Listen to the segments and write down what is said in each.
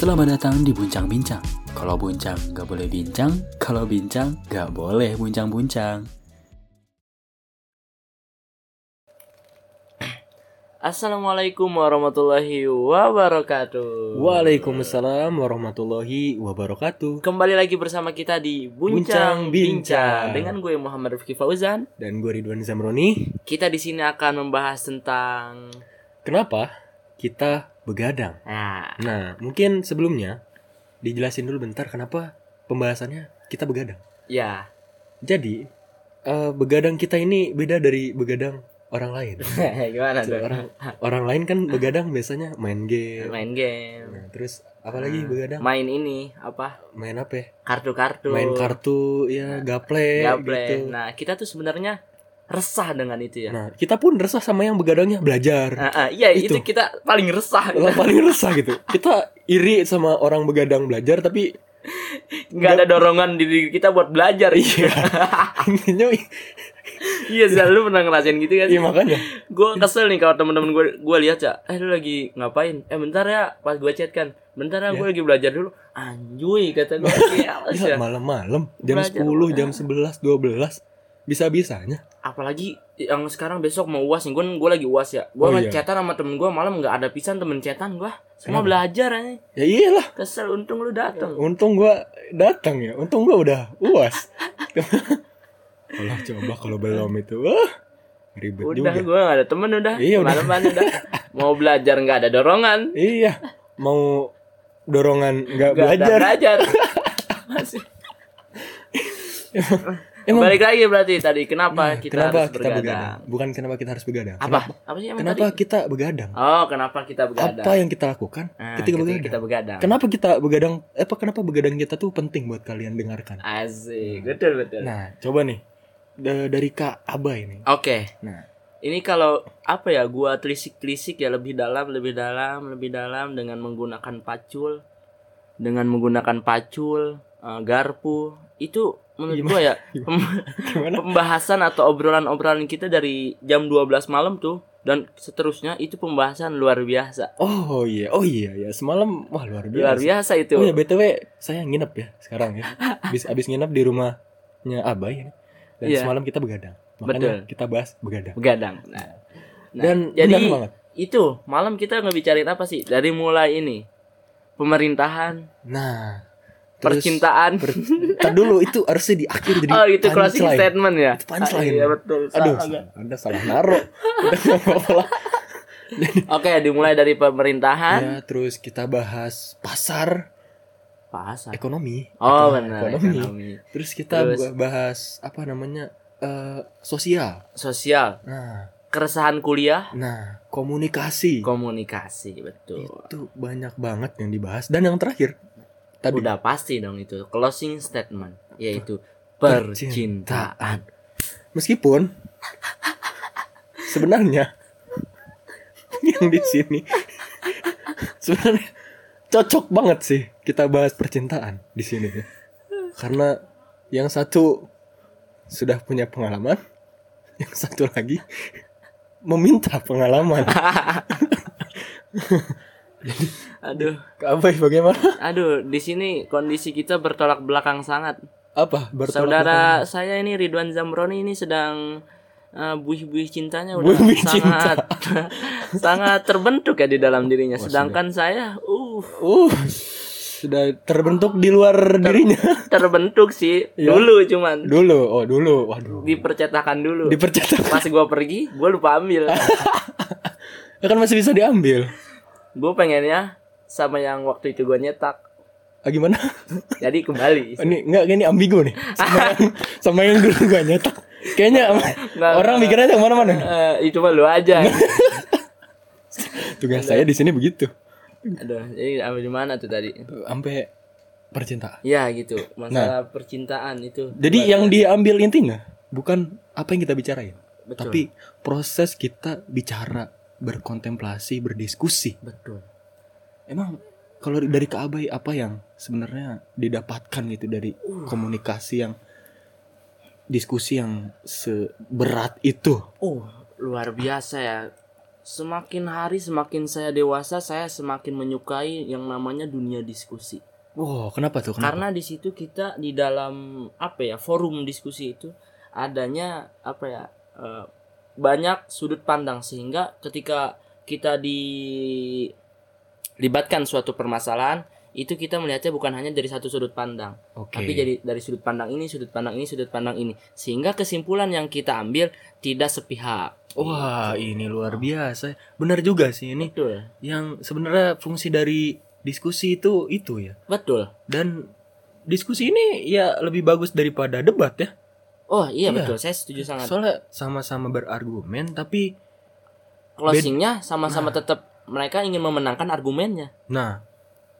Selamat datang di Buncang Bincang. Kalau buncang gak boleh bincang, kalau bincang gak boleh buncang-buncang. Assalamualaikum warahmatullahi wabarakatuh. Waalaikumsalam warahmatullahi wabarakatuh. Kembali lagi bersama kita di Buncang Buncang Bincang. Bincang dengan gue Muhammad Rifki Fauzan. Dan gue Ridwan Zamroni. Kita di sini akan membahas tentang Kenapa kita begadang? nah, Nah, mungkin sebelumnya dijelasin dulu bentar kenapa pembahasannya kita begadang. ya Jadi, eh, begadang kita ini beda dari begadang orang lain. gimana tuh? orang orang lain kan begadang biasanya main game. Main game, Nah, terus apalagi Nah, begadang? main ini apa? Main apa ya? Kartu-kartu. Main kartu ya, gaple, gaple. gitu. Nah, kita tuh sebenarnya resah dengan itu ya. Nah, kita pun resah sama yang begadangnya belajar. Ah, ah, iya itu. Itu. kita paling resah. Lah, paling resah gitu. Kita iri sama orang begadang belajar tapi nggak ada dorongan di diri kita buat belajar. iya. Intinya iya, Zal, lu pernah ngerasain gitu kan? iya makanya. gue kesel nih kalau temen-temen gue gue lihat ya eh lu lagi ngapain eh bentar ya pas gue chat kan bentar ya gue lagi belajar dulu anjuy kata gue ya, Gila, malam-malam jam Belajar 10, jam 11, 12 bisa-bisanya. apalagi yang sekarang besok mau uas nih gue gue lagi uas ya gue Oh, oh, iya. chatan sama temen gue malam nggak ada pisan temen chatan gue semua Kenapa? belajar aja Ya iyalah, kesel untung lu datang untung gua datang ya. Untung gua udah UAS. Kalau coba kalau belum itu, wah ribet udah juga. gue gak ada temen udah Iya, udah. malaman udah mau belajar nggak ada dorongan Iya, mau dorongan nggak nggak ada belajar. belajar Masih. Emang balik lagi berarti tadi kenapa Nah, kita kenapa harus kita bergadang begadang? Bukan kenapa kita harus begadang. apa Kenapa, apa sih kenapa tadi? kita begadang? Oh, kenapa kita begadang? Apa yang kita lakukan Nah, ketika ketika begadang? kita begadang. Kenapa kita begadang? Apa kenapa begadang kita tuh penting buat kalian dengarkan? Asik, betul betul. Nah, coba nih da- dari Kak Aba ini. Oke, Nah, ini kalau apa ya? Gua telisik-telisik ya lebih dalam, lebih dalam, lebih dalam dengan menggunakan pacul, dengan menggunakan pacul, eh, garpu. Itu menurut gua ya gimana? pembahasan atau obrolan-obrolan kita dari jam 12 malam tuh dan seterusnya itu pembahasan luar biasa. Oh iya, oh iya ya. Semalam wah luar biasa. Luar biasa itu. Oh ya BTW saya nginep ya sekarang ya. Abis abis nginep di rumahnya Abah ya. Dan Iya. semalam kita begadang. Makanya Betul. kita bahas begadang. Begadang. Nah, nah, Dan jadi banget. itu malam kita ngebicarain apa sih dari mulai ini pemerintahan Nah, terus percintaan per, dulu itu harusnya di akhir jadi oh itu closing punchline. statement ya Itu punchline. Ah, iya betul Aduh, Salah. ada salah lah. oke dimulai dari pemerintahan Ya, terus kita bahas pasar pasar ekonomi. oh benar Ekonomi. ekonomi Terus kita Terus. ba- bahas apa namanya? eh, sosial. sosial Nah, keresahan kuliah nah, komunikasi. komunikasi betul Itu banyak banget yang dibahas dan yang terakhir tadi udah pasti dong itu closing statement yaitu Percintaan. percintaan meskipun sebenarnya yang di sini sebenarnya cocok banget sih kita bahas percintaan di sini ya. Karena yang satu sudah punya pengalaman, yang satu lagi meminta pengalaman. aduh Apa bagaimana? aduh di sini kondisi kita bertolak belakang sangat Apa? Bertolak Saudara belakang? saya ini Ridwan Zamroni ini sedang uh, buih-buih cintanya udah Buih-buih sangat sangat terbentuk ya di dalam dirinya. Wah, Sedangkan saya uh Uh, sudah terbentuk di luar dirinya. terbentuk sih Ya. dulu cuman Dulu, oh dulu, waduh. di percetakan dulu. Dipercetak. Pas gua pergi, gua lupa ambil. Ya kan masih bisa diambil. Gua pengennya sama yang waktu itu gua nyetak. Ah, gimana? Jadi kembali. Ini enggak ini ambigu nih. Sama yang, sama yang dulu gua nyetak. Kayaknya Nggak, orang nggak. mikirnya yang mana-mana. Eh, itu mah lu aja. Tugas saya di sini begitu. Aduh, jadi ambil di mana tuh tadi? Sampai percintaan. Ya gitu, masalah percintaan itu. Jadi yang diambil intinya bukan apa yang kita bicarain, Betul. tapi proses kita bicara, berkontemplasi, berdiskusi. betul. Emang kalau dari Kak Abai apa yang sebenarnya didapatkan gitu dari komunikasi yang diskusi yang seberat itu? Oh, luar biasa ya. semakin hari semakin saya dewasa saya semakin menyukai yang namanya dunia diskusi. Wow, kenapa tuh? Kenapa? Karena di situ kita di dalam apa ya forum diskusi itu adanya apa ya eh, banyak sudut pandang sehingga ketika kita dilibatkan suatu permasalahan itu kita melihatnya bukan hanya dari satu sudut pandang, Oke. tapi jadi dari sudut pandang ini, sudut pandang ini, sudut pandang ini, sehingga kesimpulan yang kita ambil tidak sepihak. Wah, ini luar biasa. Benar juga sih ini. Betul, Yang sebenarnya fungsi dari diskusi itu itu ya. betul. Dan diskusi ini ya lebih bagus daripada debat ya. Oh iya, Iya. betul, saya setuju sangat. Soalnya sama-sama berargumen tapi Closingnya sama-sama tetap mereka ingin memenangkan argumennya. nah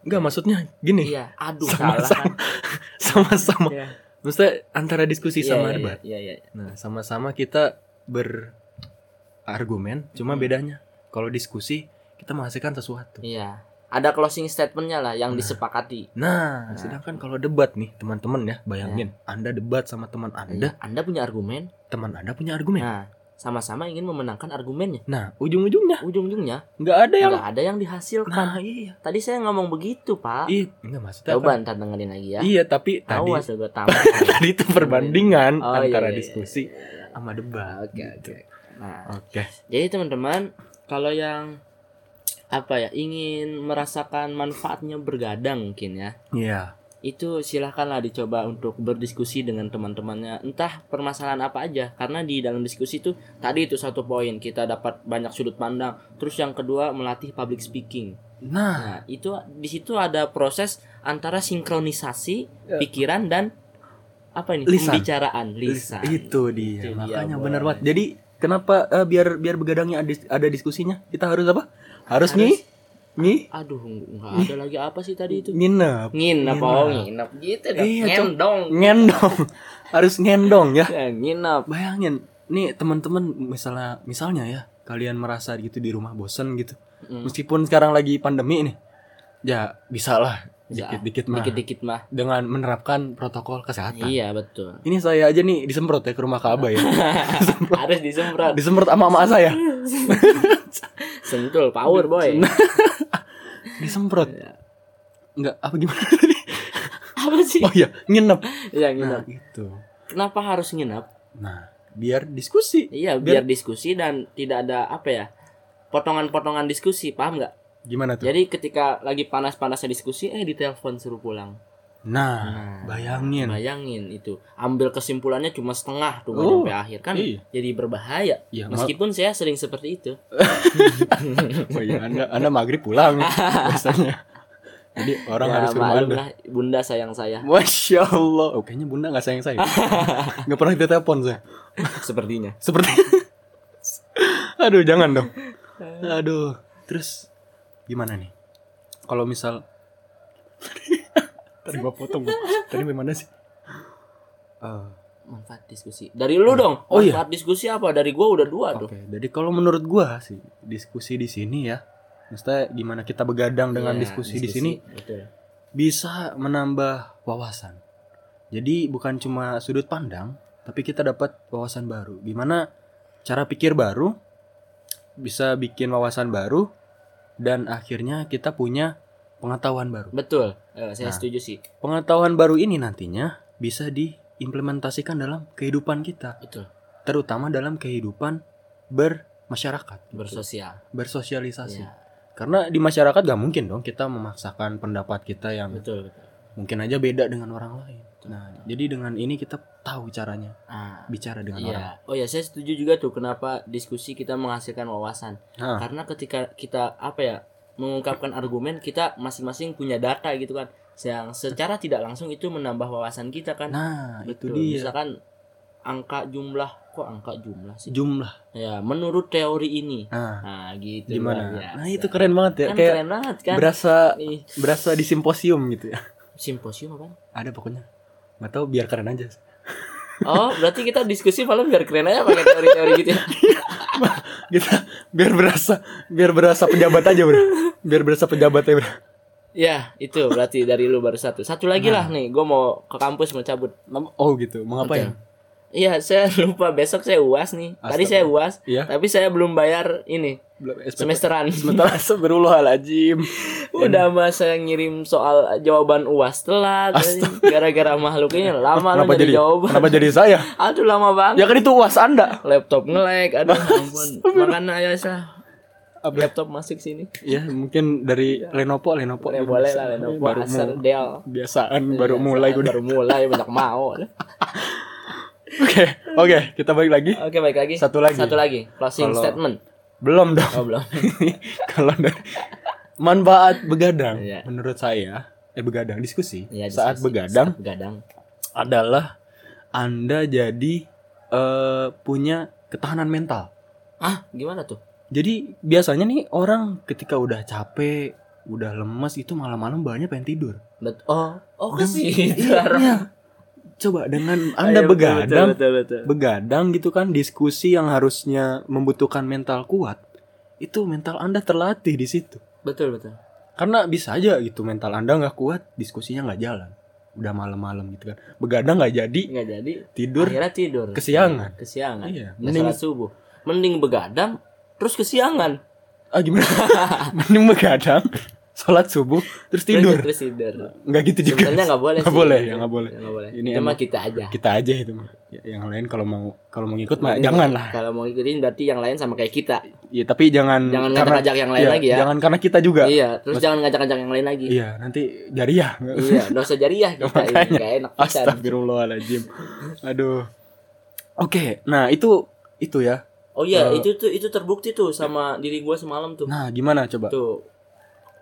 enggak maksudnya gini. Iya, aduh salah kan. Sama-sama sama-sama. Iya. Maksudnya antara diskusi Iya, sama iya, debat. Iya, iya. Nah, sama-sama kita berargumen, cuma Hmm. bedanya kalau diskusi kita menghasilkan sesuatu. Iya. Ada closing statementnya lah yang Nah. disepakati. Nah, Nah. sedangkan kalau debat nih, teman-teman ya, bayangin Anda debat sama teman Anda, Iya, Anda punya argumen. teman Anda punya argumen. Nah, sama-sama ingin memenangkan argumennya. Nah, ujung-ujungnya Ujung-ujungnya nggak ada yang nggak ada yang dihasilkan. Nah, iya. Tadi saya ngomong begitu, Pak. Iya, enggak maksudnya Coba kan- ntar dengerin lagi ya. Iya, tapi tadi Awas ya gue tamat. tadi itu perbandingan Oh, iya, antara iya, iya. diskusi sama debat. Oke, gitu. oke. Nah, Oke. jadi teman-teman, kalau yang apa ya ingin merasakan manfaatnya bergadang mungkin ya Iya. itu silahkanlah dicoba untuk berdiskusi dengan teman-temannya entah permasalahan apa aja karena di dalam diskusi itu tadi itu satu poin kita dapat banyak sudut pandang terus yang kedua melatih public speaking Nah, nah itu di situ ada proses antara sinkronisasi Ya. pikiran dan apa ini Lisan. pembicaraan lisan itu dia. Itu Makanya benar banget. Jadi kenapa eh, biar biar begadangnya ada, ada diskusinya? Kita harus apa? Harus, Harus- nih nih aduh nggak ada lagi apa sih tadi itu nginep. nginep oh nginep gitu dong Iya, ngendong Ngendong. harus ngendong ya. ya, nginep Bayangin, nih teman-teman misalnya misalnya ya, kalian merasa gitu di rumah bosen gitu. Mm. Meskipun sekarang lagi pandemi nih. Ya, bisa lah dikit-dikit mah dikit-dikit mah dengan menerapkan protokol kesehatan. iya betul Ini saya aja nih disemprot ya ke rumah Ka'bah ya. harus disemprot disemprot sama emak saya. sentul power boy Disemprot. Iya. Enggak, apa gimana tadi? apa sih Oh iya, nginep. ya Nah, nginep itu. kenapa harus nginep Nah, biar diskusi. iya biar diskusi dan tidak ada apa ya potongan-potongan diskusi paham nggak Gimana tuh? jadi ketika lagi panas-panasnya diskusi eh ditelepon suruh pulang Nah, Nah, bayangin. bayangin itu ambil kesimpulannya cuma setengah tuh Oh, sampai akhir kan iya. jadi berbahaya ma- meskipun saya sering seperti itu oh iya, Anda Anda maghrib pulang biasanya. Jadi orang Ya, harus ke rumah maklum Anda. lah, bunda sayang saya Masya Allah. Oh, kayaknya bunda nggak sayang saya. Nggak pernah ditelepon saya. sepertinya Seperti. Aduh, jangan dong. Aduh. Terus gimana nih? Kalau misal tadi gua potong. gua. Tadi bagaimana sih? Eh, manfaat diskusi dari lu dong Oh, iya. manfaat diskusi apa dari gua udah dua Oke, tuh jadi kalau menurut gua sih diskusi di sini ya, maksudnya gimana kita begadang dengan Iya, diskusi, di sini betul bisa menambah wawasan. Jadi bukan cuma sudut pandang, tapi kita dapat wawasan baru. Gimana cara pikir baru bisa bikin wawasan baru dan akhirnya kita punya pengetahuan baru. betul Eh, saya Nah. setuju sih Pengetahuan baru ini nantinya bisa diimplementasikan dalam kehidupan kita, betul terutama dalam kehidupan bermasyarakat, bersosial bersosialisasi. ya Karena di masyarakat gak mungkin dong kita memaksakan pendapat kita yang betul betul mungkin aja beda dengan orang lain. Nah, jadi dengan ini kita tahu caranya ah bicara dengan orang. Iya. Oh ya, saya setuju juga tuh kenapa diskusi kita menghasilkan wawasan. Nah, Karena ketika kita apa ya mengungkapkan argumen kita masing-masing punya data gitu kan. Yang secara tidak langsung itu menambah wawasan kita kan. nah itu Betul. dia Misalkan angka jumlah kok angka jumlah sih? jumlah. Ya, menurut teori ini. Nah, Nah, gitu. gimana? biasa. Nah, itu keren banget ya. Kan Kayak keren banget kan? berasa Nih, berasa di simposium gitu ya. simposium apa? Ada pokoknya. Nggak tahu biar keren aja. Oh, berarti kita diskusi malah biar keren aja pakai teori-teori gitu ya. Kita biar berasa biar berasa pejabat aja, Bro. Biar berasa pejabat ya, Bro. Ya, itu berarti dari lu baru satu. Satu lagi Nah. lah nih, gue mau ke kampus mau cabut. Oh gitu. Mau ngapain? Iya, saya lupa besok saya UAS nih. Tadi saya UAS, Iya. tapi saya belum bayar ini SPP. semesteran. Sebentar astagfirullahaladzim. Udah masa ngirim soal jawaban UAS telat. Gara-gara makhluknya lama Kenapa jadi jawaban. Kenapa jadi saya? Aduh lama banget. Ya kan itu uas Anda. Laptop nge-lag. Aduh ampun. Makanya ya sah. Laptop masuk sini. Ya mungkin dari Lenovo Lenovo. Boleh boleh lah Lenovo Baru Acer mu- Dell. biasaan baru Iya, mulai udah. Baru mulai banyak mau. Oke, oke, kita balik lagi. Oke baik lagi. Satu lagi. Satu lagi. Closing Kalau- statement. Belum dong. Oh belum. Kalau manfaat begadang Iya. menurut saya eh begadang diskusi Ya, saat diskusi. begadang Saat begadang. adalah Anda jadi eh, punya ketahanan mental. Ah gimana tuh? Jadi biasanya nih orang ketika udah capek, udah lemas itu malam-malam banyak pengen tidur. Bet oh oh ke Dan- situ. Iya. Coba dengan Anda betul, begadang, betul, betul, betul. begadang gitu kan diskusi yang harusnya membutuhkan mental kuat, itu mental Anda terlatih di situ. Betul betul. Karena bisa aja gitu mental Anda nggak kuat, diskusinya nggak jalan. Udah malam-malam gitu kan. Begadang nggak jadi, Nggak jadi. tidur. Akhirnya tidur. kesiangan. Kesiangan. Iya, mending- subuh. Mending begadang terus kesiangan. Ah gimana? Mending begadang, sholat subuh, terus tidur. Terus tidur. Nggak gitu juga. Sebenarnya nggak boleh Nggak sih. boleh, ya nggak boleh. Nggak boleh. Ini Cuma kita aja. Kita aja itu mah. Ya, yang lain kalau mau kalau mau ngikut mah Ini jangan lah. Kalau mau ikutin berarti yang lain sama kayak kita. Iya, tapi jangan Jangan karena ngajak-ngajak yang lain iya, lagi ya. Jangan karena kita juga. Iya, terus jangan ngajak-ngajak yang lain lagi. Iya, nanti jariah. Iya, dosa jariah kita ini Makanya. gak enak. Astagfirullahaladzim. Aduh. Oke, nah itu itu ya. Oh iya, Eh. itu tuh itu terbukti tuh sama diri gua semalam tuh. Nah, gimana coba? Tuh.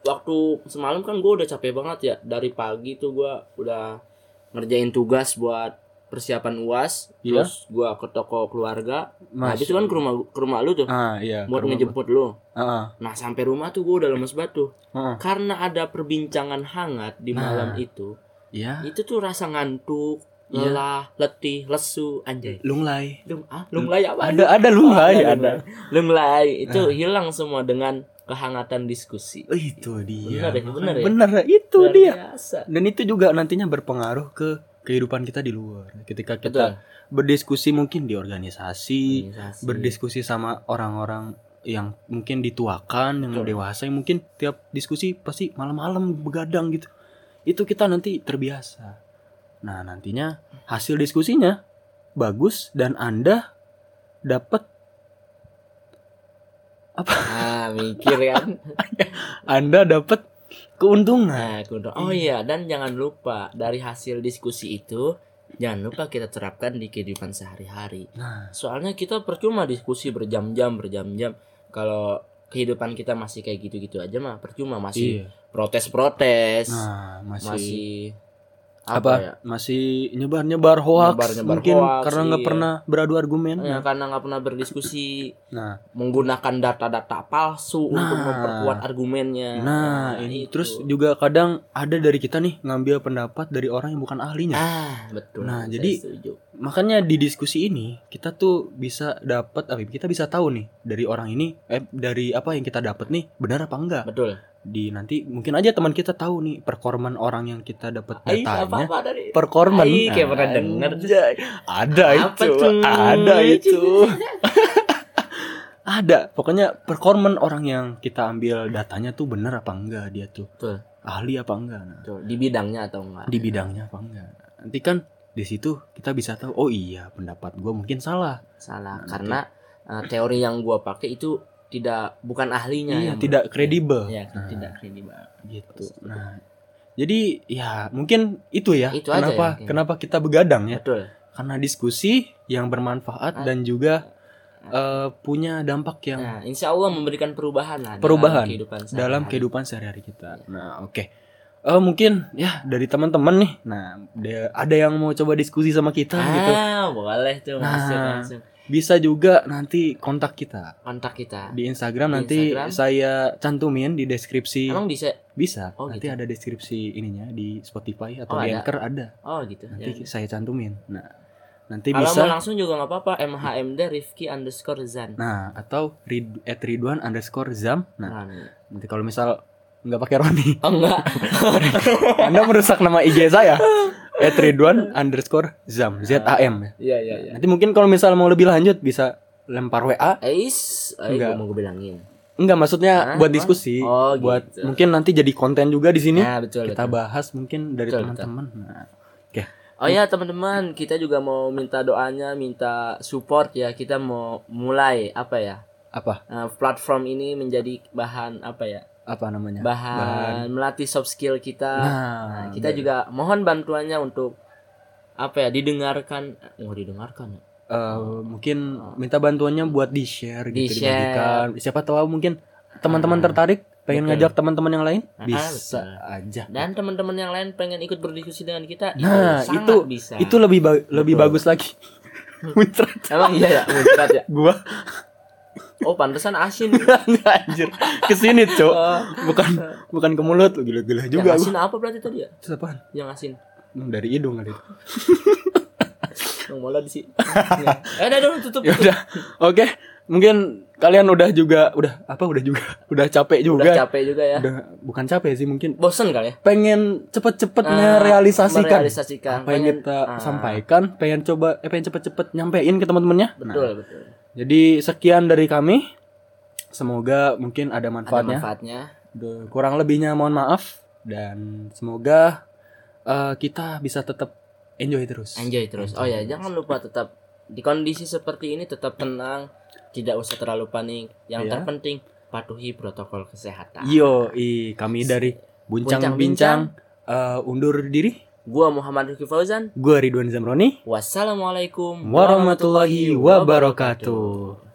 Waktu semalam kan gua udah capek banget ya. Dari pagi tuh gua udah ngerjain tugas buat persiapan UAS, Iya. terus gua ke toko keluarga. Nah, Mas. habis itu kan ke rumah ke rumah lu tuh Ah, iya. buat ngejemput lu. Heeh. Nah, sampai rumah tuh gua udah lemes banget tuh. Heeh. Karena ada perbincangan hangat di Nah. malam itu. Iya. Itu tuh rasa ngantuk. Lelah, letih, lesu, anjay. Lunglai. Lung, ah, lunglai apa? Ada ada lunglai, Oh, ada. Lunglai itu hilang semua dengan kehangatan diskusi. Oh, itu dia. Bener ya, bener ya? Bener, itu Luar dia. biasa. Dan itu juga nantinya berpengaruh ke kehidupan kita di luar. Ketika Betul. kita berdiskusi mungkin di organisasi, Organisasi. berdiskusi sama orang-orang yang mungkin dituakan, yang Betul. dewasa, yang mungkin tiap diskusi pasti malam-malam begadang gitu. Itu kita nanti terbiasa. Nah, nantinya hasil diskusinya bagus dan Anda dapat Ah, mikir kan. Anda dapat keuntungan. Nah, kemudian- oh iya, dan jangan lupa dari hasil diskusi itu jangan lupa kita terapkan di kehidupan sehari-hari. Nah, Soalnya kita percuma diskusi berjam-jam, berjam-jam kalau kehidupan kita masih kayak gitu-gitu aja mah percuma masih iya. protes-protes. Nah, masih, masih apa? ya? Masih nyebar-nyebar hoax Nyebar-nyebar mungkin hoax, karena nggak iya. pernah beradu argumen. Ya, Nah, karena nggak pernah berdiskusi nah, menggunakan data-data palsu untuk Nah. memperkuat argumennya. nah, ini itu. terus juga kadang ada dari kita nih ngambil pendapat dari orang yang bukan ahlinya. ah betul. Nah, Saya jadi- setuju. Makanya di diskusi ini kita tuh bisa dapat apa? ya, Kita bisa tahu nih dari orang ini eh dari apa yang kita dapat nih benar apa enggak. betul. Di nanti mungkin aja teman kita tahu nih perkorman orang yang kita dapat datanya. dari Perkorman. Kayak pernah denger. Ada Apa itu. tuh? Ada itu. Ada. Pokoknya perkorman orang yang kita ambil datanya tuh benar apa enggak dia tuh. Betul. Ahli apa enggak. Nah, Betul. Di bidangnya atau enggak? di bidangnya apa enggak. Nanti kan di situ kita bisa tahu oh iya pendapat gua mungkin salah. Salah Nah, karena uh, teori yang gua pakai itu tidak bukan ahlinya Iya, yang tidak kredibel. ya, Nah, tidak kredibel. gitu. Nah, jadi ya mungkin itu ya. Itu aja kenapa ya, kenapa kita begadang ya? Betul. Karena diskusi yang bermanfaat Ah. dan juga eh, punya dampak yang Nah, insya Allah memberikan perubahan lah Perubahan dalam kehidupan dalam sehari-hari. kehidupan sehari-hari kita. Nah, oke. Eh, mungkin ya dari teman-teman nih. Nah, ada, yang mau coba diskusi sama kita gitu. Ah, boleh tuh masuk Nah. Bisa juga nanti kontak kita kontak kita. di Instagram Di nanti Instagram. saya cantumin di deskripsi. Emang bisa? Bisa. Oh, nanti gitu. ada deskripsi ininya di Spotify atau Oh, di ada. Anchor ada. Oh gitu. Nanti Ya. saya cantumin. Nah, nanti Kalau bisa mau langsung juga nggak apa-apa. MHMD Rifki underscore Zan. Nah, atau rid, at Ridwan underscore Zam. Nah, Nah, nanti kalau misal nggak pakai Roni, Oh enggak. Anda merusak nama IG saya. At Ridwan underscore Zam. Z A M. Iya iya iya. Nanti mungkin kalau misal mau lebih lanjut bisa lempar WA. Ais, Enggak. mau gue bilangin. Enggak maksudnya Hah, buat diskusi, Oh, buat gitu. mungkin nanti jadi konten juga di sini. Nah, betul, kita betul. bahas mungkin dari teman-teman. Nah, Oke. Oh ya teman-teman, kita juga mau minta doanya, minta support ya. Kita mau mulai apa ya? Apa? eh, platform ini menjadi bahan apa ya? Apa namanya? Bahan, melatih soft skill kita. Nah, Nah, kita juga mohon bantuannya untuk apa ya? Didengarkan, oh didengarkan ya. Eh, mungkin minta bantuannya buat di-share gitu, Di-share. dibagikan. Siapa tahu mungkin teman-teman tertarik pengen betul. ngajak teman-teman yang lain Ah, bisa betul. aja. Dan teman-teman yang lain pengen ikut berdiskusi dengan kita, Nah, sangat itu bisa. itu lebih ba- lebih Betul. bagus lagi. Muncrat Emang iya ya, muncrat ya. gua Oh, pantesan asin. Nggak, anjir. Ke sini, Cok. Oh. Bukan bukan ke mulut lu gila-gila juga yang asin apa berarti tadi ya? Terus apaan? Yang asin. Hmm, Dari hidung kali itu. Yang mola di sini. eh, udah dong tutup. Ya udah. Oke, mungkin kalian udah juga udah apa udah juga udah capek juga. Udah capek juga ya. Udah bukan capek sih mungkin Bosen kali ya? pengen cepet-cepet Ah, merealisasikan merealisasikan. apa yang Pengen- kita ah. sampaikan pengen coba eh pengen cepet-cepet nyampein ke teman-temannya Betul, Nah, betul. Jadi sekian dari kami semoga mungkin ada Ada manfaatnya manfaatnya. Duh, kurang lebihnya mohon maaf dan semoga eh, kita bisa tetap enjoy terus Enjoy terus. Oh ya, jangan lupa tetap di kondisi seperti ini tetap tenang, tidak usah terlalu panik. Yang Iya. terpenting patuhi protokol kesehatan. yo i kami dari buncang bincang eh, undur diri Gua Muhammad Rifki Fauzan. gue Ridwan Zamroni Wassalamualaikum warahmatullahi wabarakatuh